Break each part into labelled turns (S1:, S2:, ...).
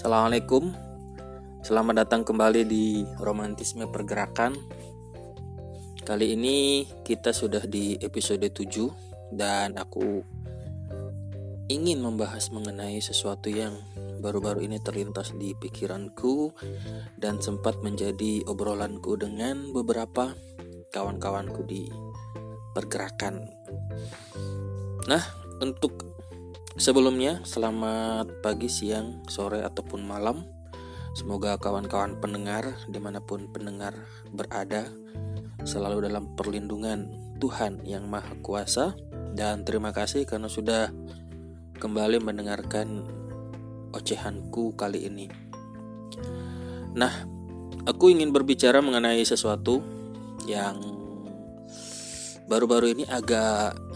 S1: Assalamualaikum. Selamat datang kembali di Romantisme Pergerakan. Kali ini kita sudah di episode 7 Dan aku ingin membahas mengenai sesuatu yang baru-baru ini terlintas di pikiranku Dan sempat menjadi obrolanku dengan beberapa kawan-kawanku di pergerakan. Nah untuk Sebelumnya, selamat pagi, siang, sore, ataupun malam. Semoga kawan-kawan pendengar, di mana pun pendengar berada, selalu dalam perlindungan Tuhan yang Maha Kuasa. Dan terima kasih karena sudah kembali mendengarkan ocehanku kali ini. Nah, aku ingin berbicara mengenai sesuatu yang baru-baru ini agak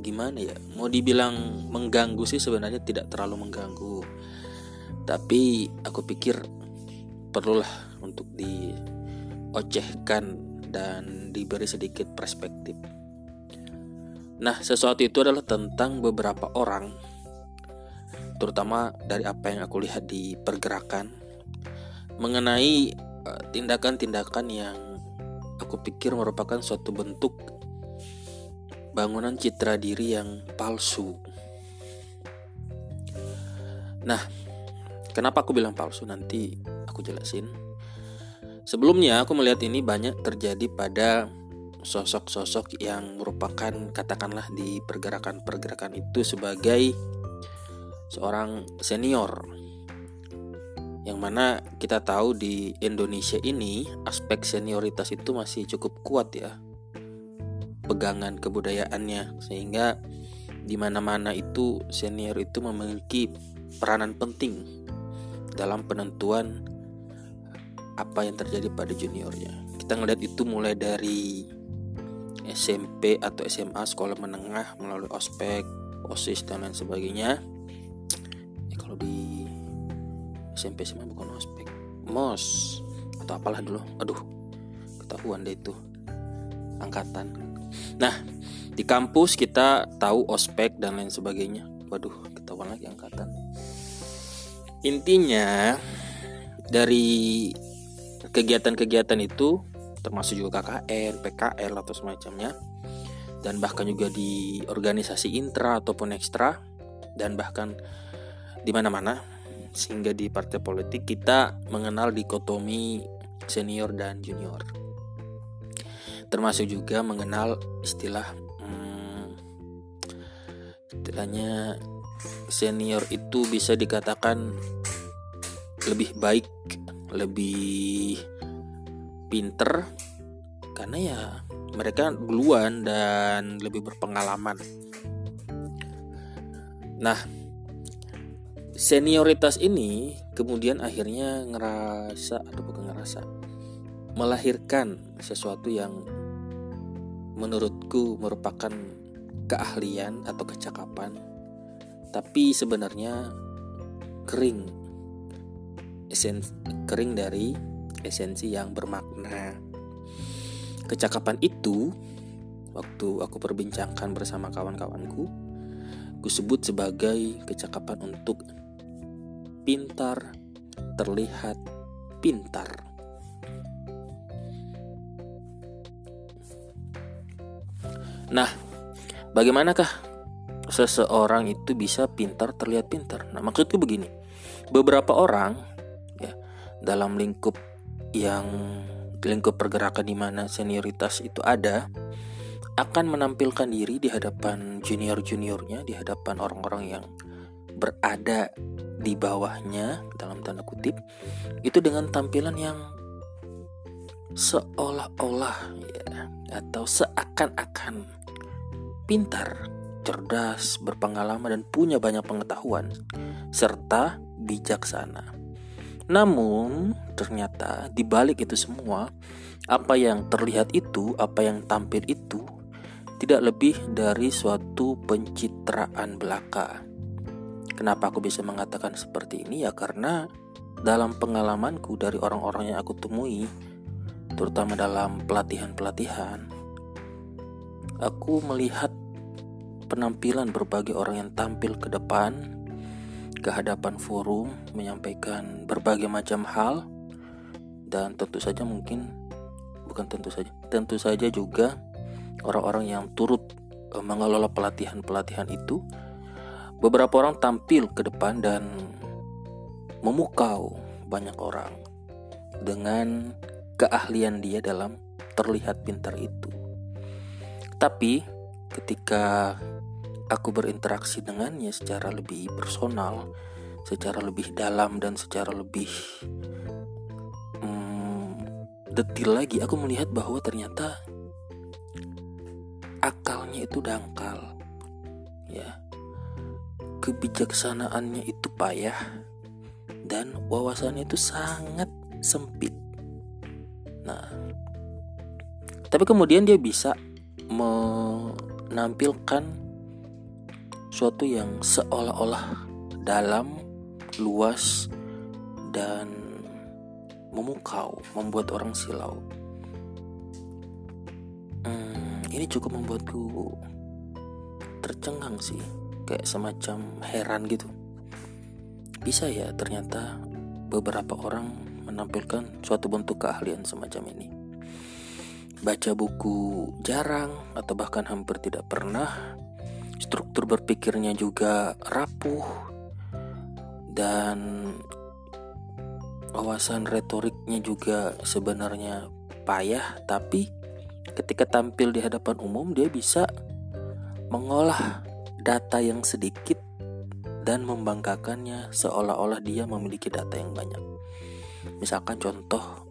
S1: gimana ya mau dibilang mengganggu sih sebenarnya tidak terlalu mengganggu. Tapi aku pikir perlulah untuk diocehkan dan diberi sedikit perspektif. Nah sesuatu itu adalah tentang beberapa orang terutama dari apa yang aku lihat di pergerakan mengenai eh, tindakan-tindakan yang aku pikir merupakan suatu bentuk bangunan citra diri yang palsu. Nah, kenapa aku bilang palsu nanti aku jelasin. Sebelumnya aku melihat ini banyak terjadi pada sosok-sosok yang merupakan katakanlah di pergerakan-pergerakan itu sebagai seorang senior yang mana kita tahu di Indonesia ini aspek senioritas itu masih cukup kuat ya pegangan kebudayaannya sehingga di mana-mana itu senior itu memiliki peranan penting dalam penentuan apa yang terjadi pada juniornya. Kita ngeliat itu mulai dari SMP atau SMA sekolah menengah melalui ospek, osis dan lain sebagainya. Ya, kalau di SMP SMA bukan ospek, mos atau apalah dulu. Aduh, ketahuan deh itu angkatan Nah, di kampus kita tahu ospek dan lain sebagainya. Waduh, ketahuan lagi angkatan. Intinya dari kegiatan-kegiatan itu termasuk juga KKN, PKL atau semacamnya dan bahkan juga di organisasi intra ataupun ekstra dan bahkan di mana-mana sehingga di partai politik kita mengenal dikotomi senior dan junior termasuk juga mengenal istilah hmm, istilahnya senior itu bisa dikatakan lebih baik lebih pinter karena ya mereka duluan dan lebih berpengalaman. Nah senioritas ini kemudian akhirnya ngerasa atau bukan ngerasa melahirkan sesuatu yang menurutku merupakan keahlian atau kecakapan, tapi sebenarnya kering, esen kering dari esensi yang bermakna. Kecakapan itu, waktu aku perbincangkan bersama kawan-kawanku, ku sebut sebagai kecakapan untuk pintar, terlihat pintar. Nah, bagaimanakah seseorang itu bisa pintar terlihat pintar? Nah, maksudku begini. Beberapa orang ya dalam lingkup yang lingkup pergerakan di mana senioritas itu ada akan menampilkan diri di hadapan junior-juniornya, di hadapan orang-orang yang berada di bawahnya dalam tanda kutip itu dengan tampilan yang seolah-olah ya atau seakan-akan pintar, cerdas, berpengalaman, dan punya banyak pengetahuan, serta bijaksana. Namun, ternyata di balik itu semua, apa yang terlihat itu, apa yang tampil itu, tidak lebih dari suatu pencitraan belaka. Kenapa aku bisa mengatakan seperti ini? Ya, karena dalam pengalamanku dari orang-orang yang aku temui, terutama dalam pelatihan-pelatihan, aku melihat penampilan berbagai orang yang tampil ke depan ke hadapan forum menyampaikan berbagai macam hal dan tentu saja mungkin bukan tentu saja tentu saja juga orang-orang yang turut e, mengelola pelatihan-pelatihan itu beberapa orang tampil ke depan dan memukau banyak orang dengan keahlian dia dalam terlihat pintar itu. Tapi ketika aku berinteraksi dengannya secara lebih personal, secara lebih dalam dan secara lebih hmm, detil lagi, aku melihat bahwa ternyata akalnya itu dangkal, ya, kebijaksanaannya itu payah dan wawasannya itu sangat sempit. Nah, tapi kemudian dia bisa menampilkan suatu yang seolah-olah dalam, luas, dan memukau, membuat orang silau. Hmm, ini cukup membuatku tercengang sih, kayak semacam heran gitu. Bisa ya ternyata beberapa orang menampilkan suatu bentuk keahlian semacam ini. Baca buku jarang atau bahkan hampir tidak pernah struktur berpikirnya juga rapuh dan wawasan retoriknya juga sebenarnya payah tapi ketika tampil di hadapan umum dia bisa mengolah data yang sedikit dan membanggakannya seolah-olah dia memiliki data yang banyak. Misalkan contoh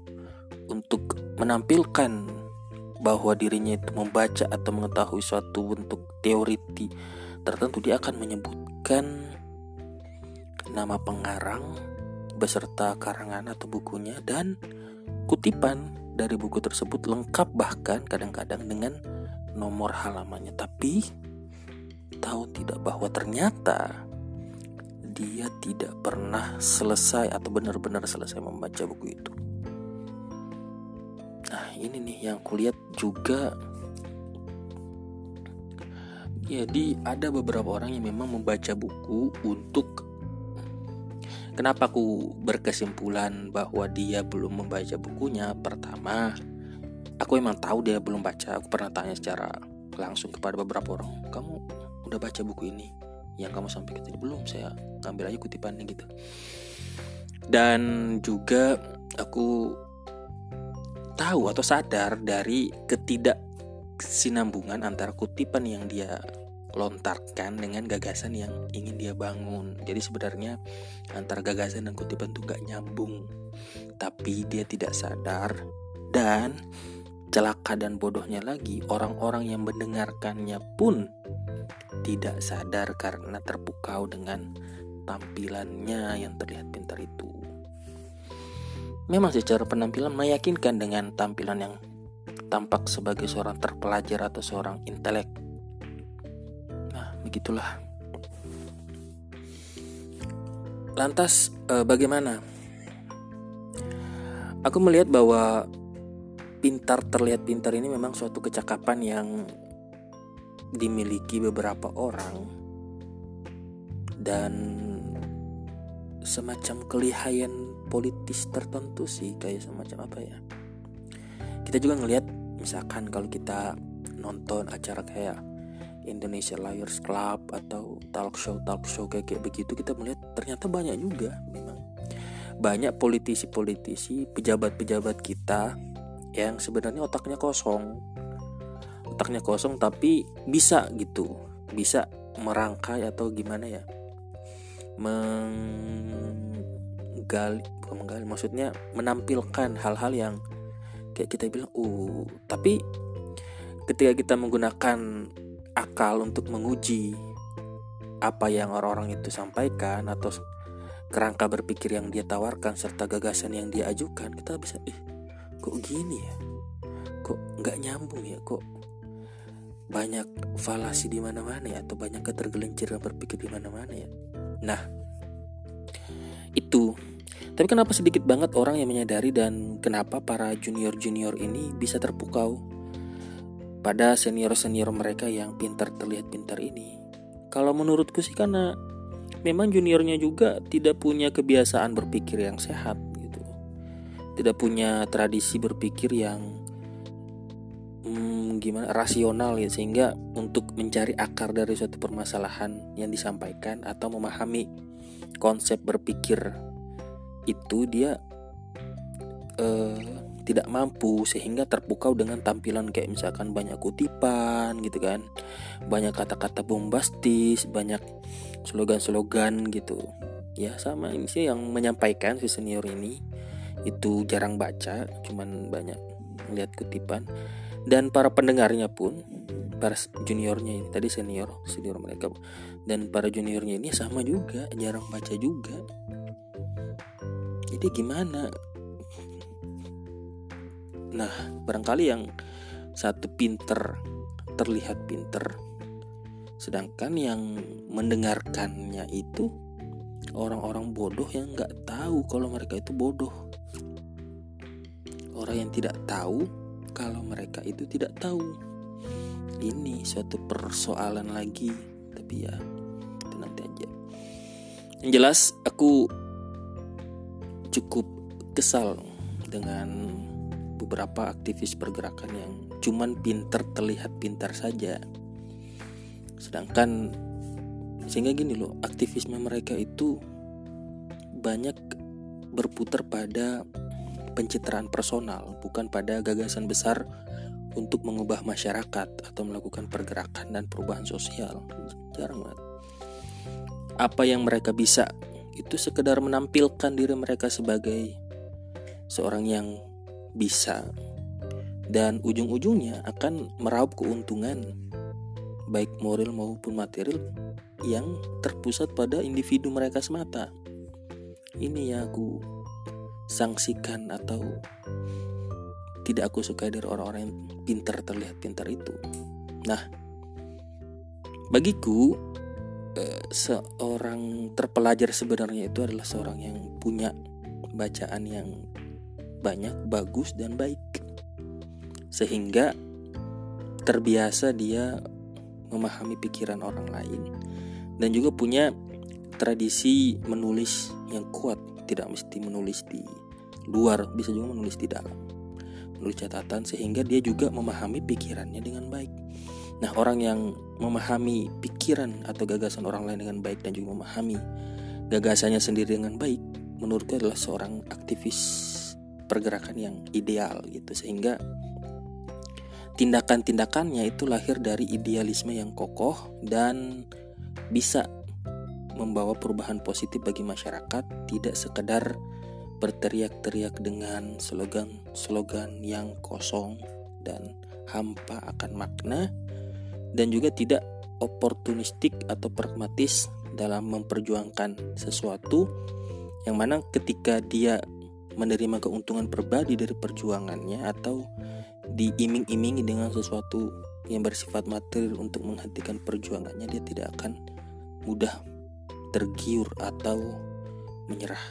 S1: untuk menampilkan bahwa dirinya itu membaca atau mengetahui suatu bentuk teori tertentu dia akan menyebutkan nama pengarang beserta karangan atau bukunya dan kutipan dari buku tersebut lengkap bahkan kadang-kadang dengan nomor halamannya. Tapi tahu tidak bahwa ternyata dia tidak pernah selesai atau benar-benar selesai membaca buku itu ini nih yang kulihat juga. Jadi ada beberapa orang yang memang membaca buku untuk Kenapa aku berkesimpulan bahwa dia belum membaca bukunya? Pertama Aku emang tahu dia belum baca. Aku pernah tanya secara langsung kepada beberapa orang Kamu udah baca buku ini? Yang kamu sampaikan tadi belum? Saya ambil aja kutipannya gitu. Dan juga aku tahu atau sadar dari ketidaksinambungan antara kutipan yang dia lontarkan dengan gagasan yang ingin dia bangun. Jadi sebenarnya antara gagasan dan kutipan itu gak nyambung. Tapi dia tidak sadar dan celaka dan bodohnya lagi orang-orang yang mendengarkannya pun tidak sadar karena terpukau dengan tampilannya yang terlihat pintar itu. Memang secara penampilan meyakinkan dengan tampilan yang tampak sebagai seorang terpelajar atau seorang intelek. Nah, begitulah. Lantas eh, bagaimana? Aku melihat bahwa pintar terlihat pintar ini memang suatu kecakapan yang dimiliki beberapa orang dan semacam kelihayan politis tertentu sih kayak semacam apa ya. Kita juga ngelihat misalkan kalau kita nonton acara kayak Indonesia Liars Club atau talk show talk show kayak, kayak begitu kita melihat ternyata banyak juga memang. Banyak politisi-politisi pejabat-pejabat kita yang sebenarnya otaknya kosong. Otaknya kosong tapi bisa gitu bisa merangkai atau gimana ya menggali bukan menggali maksudnya menampilkan hal-hal yang kayak kita bilang uh tapi ketika kita menggunakan akal untuk menguji apa yang orang-orang itu sampaikan atau kerangka berpikir yang dia tawarkan serta gagasan yang dia ajukan kita bisa eh kok gini ya? Kok nggak nyambung ya? Kok banyak falasi di mana-mana ya? Atau banyak ketergelinciran berpikir di mana-mana ya Nah, itu. Tapi kenapa sedikit banget orang yang menyadari dan kenapa para junior-junior ini bisa terpukau pada senior-senior mereka yang pintar terlihat pintar ini? Kalau menurutku sih karena memang juniornya juga tidak punya kebiasaan berpikir yang sehat gitu tidak punya tradisi berpikir yang hmm, gimana? Rasional ya sehingga untuk mencari akar dari suatu permasalahan yang disampaikan atau memahami konsep berpikir itu dia eh, tidak mampu sehingga terpukau dengan tampilan kayak misalkan banyak kutipan gitu kan banyak kata-kata bombastis banyak slogan-slogan gitu. Ya sama ini sih yang menyampaikan si senior ini itu jarang baca cuman banyak lihat kutipan dan para pendengarnya pun para juniornya ini tadi senior senior mereka dan para juniornya ini sama juga jarang baca juga jadi gimana Nah, barangkali yang satu pinter terlihat pinter, sedangkan yang mendengarkannya itu orang-orang bodoh yang nggak tahu kalau mereka itu bodoh. Orang yang tidak tahu kalau mereka itu tidak tahu. Ini suatu persoalan lagi, tapi ya itu nanti aja. Yang jelas aku cukup kesal dengan beberapa aktivis pergerakan yang cuman pinter terlihat pintar saja sedangkan sehingga gini loh aktivisme mereka itu banyak berputar pada pencitraan personal bukan pada gagasan besar untuk mengubah masyarakat atau melakukan pergerakan dan perubahan sosial. Jarang banget. Apa yang mereka bisa? Itu sekedar menampilkan diri mereka sebagai seorang yang bisa. Dan ujung-ujungnya akan meraup keuntungan baik moral maupun material yang terpusat pada individu mereka semata. Ini yang aku sanksikan atau tidak aku suka dari orang-orang yang pintar terlihat pintar itu. Nah, bagiku eh, seorang terpelajar sebenarnya itu adalah seorang yang punya bacaan yang banyak, bagus, dan baik, sehingga terbiasa dia memahami pikiran orang lain dan juga punya tradisi menulis yang kuat, tidak mesti menulis di luar, bisa juga menulis di dalam, menulis catatan sehingga dia juga memahami pikirannya dengan baik. Nah, orang yang memahami pikiran atau gagasan orang lain dengan baik dan juga memahami gagasannya sendiri dengan baik, menurutku adalah seorang aktivis pergerakan yang ideal gitu sehingga tindakan-tindakannya itu lahir dari idealisme yang kokoh dan bisa membawa perubahan positif bagi masyarakat tidak sekedar berteriak-teriak dengan slogan-slogan yang kosong dan hampa akan makna dan juga tidak oportunistik atau pragmatis dalam memperjuangkan sesuatu yang mana ketika dia menerima keuntungan pribadi dari perjuangannya atau diiming-imingi dengan sesuatu yang bersifat material untuk menghentikan perjuangannya dia tidak akan mudah tergiur atau menyerah.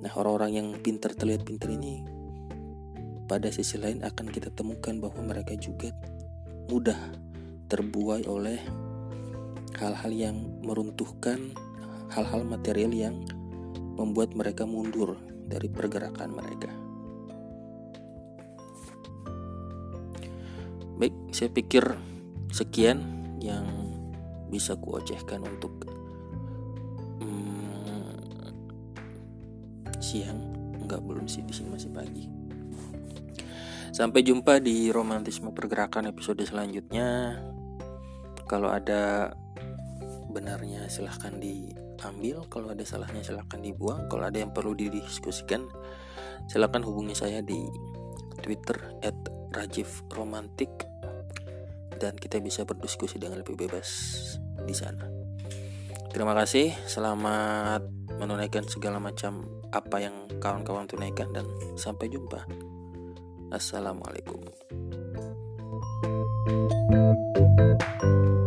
S1: Nah, orang-orang yang pintar terlihat pintar ini pada sisi lain akan kita temukan bahwa mereka juga mudah terbuai oleh hal-hal yang meruntuhkan hal-hal material yang membuat mereka mundur dari pergerakan mereka. Baik, saya pikir sekian yang bisa kuocehkan untuk siang. Enggak belum sih di sini masih pagi. Sampai jumpa di romantisme pergerakan episode selanjutnya. Kalau ada benarnya silahkan di ambil kalau ada salahnya silahkan dibuang kalau ada yang perlu didiskusikan silahkan hubungi saya di twitter at Rajiv Romantik dan kita bisa berdiskusi dengan lebih bebas di sana terima kasih selamat menunaikan segala macam apa yang kawan-kawan tunaikan dan sampai jumpa. Assalamualaikum. thank you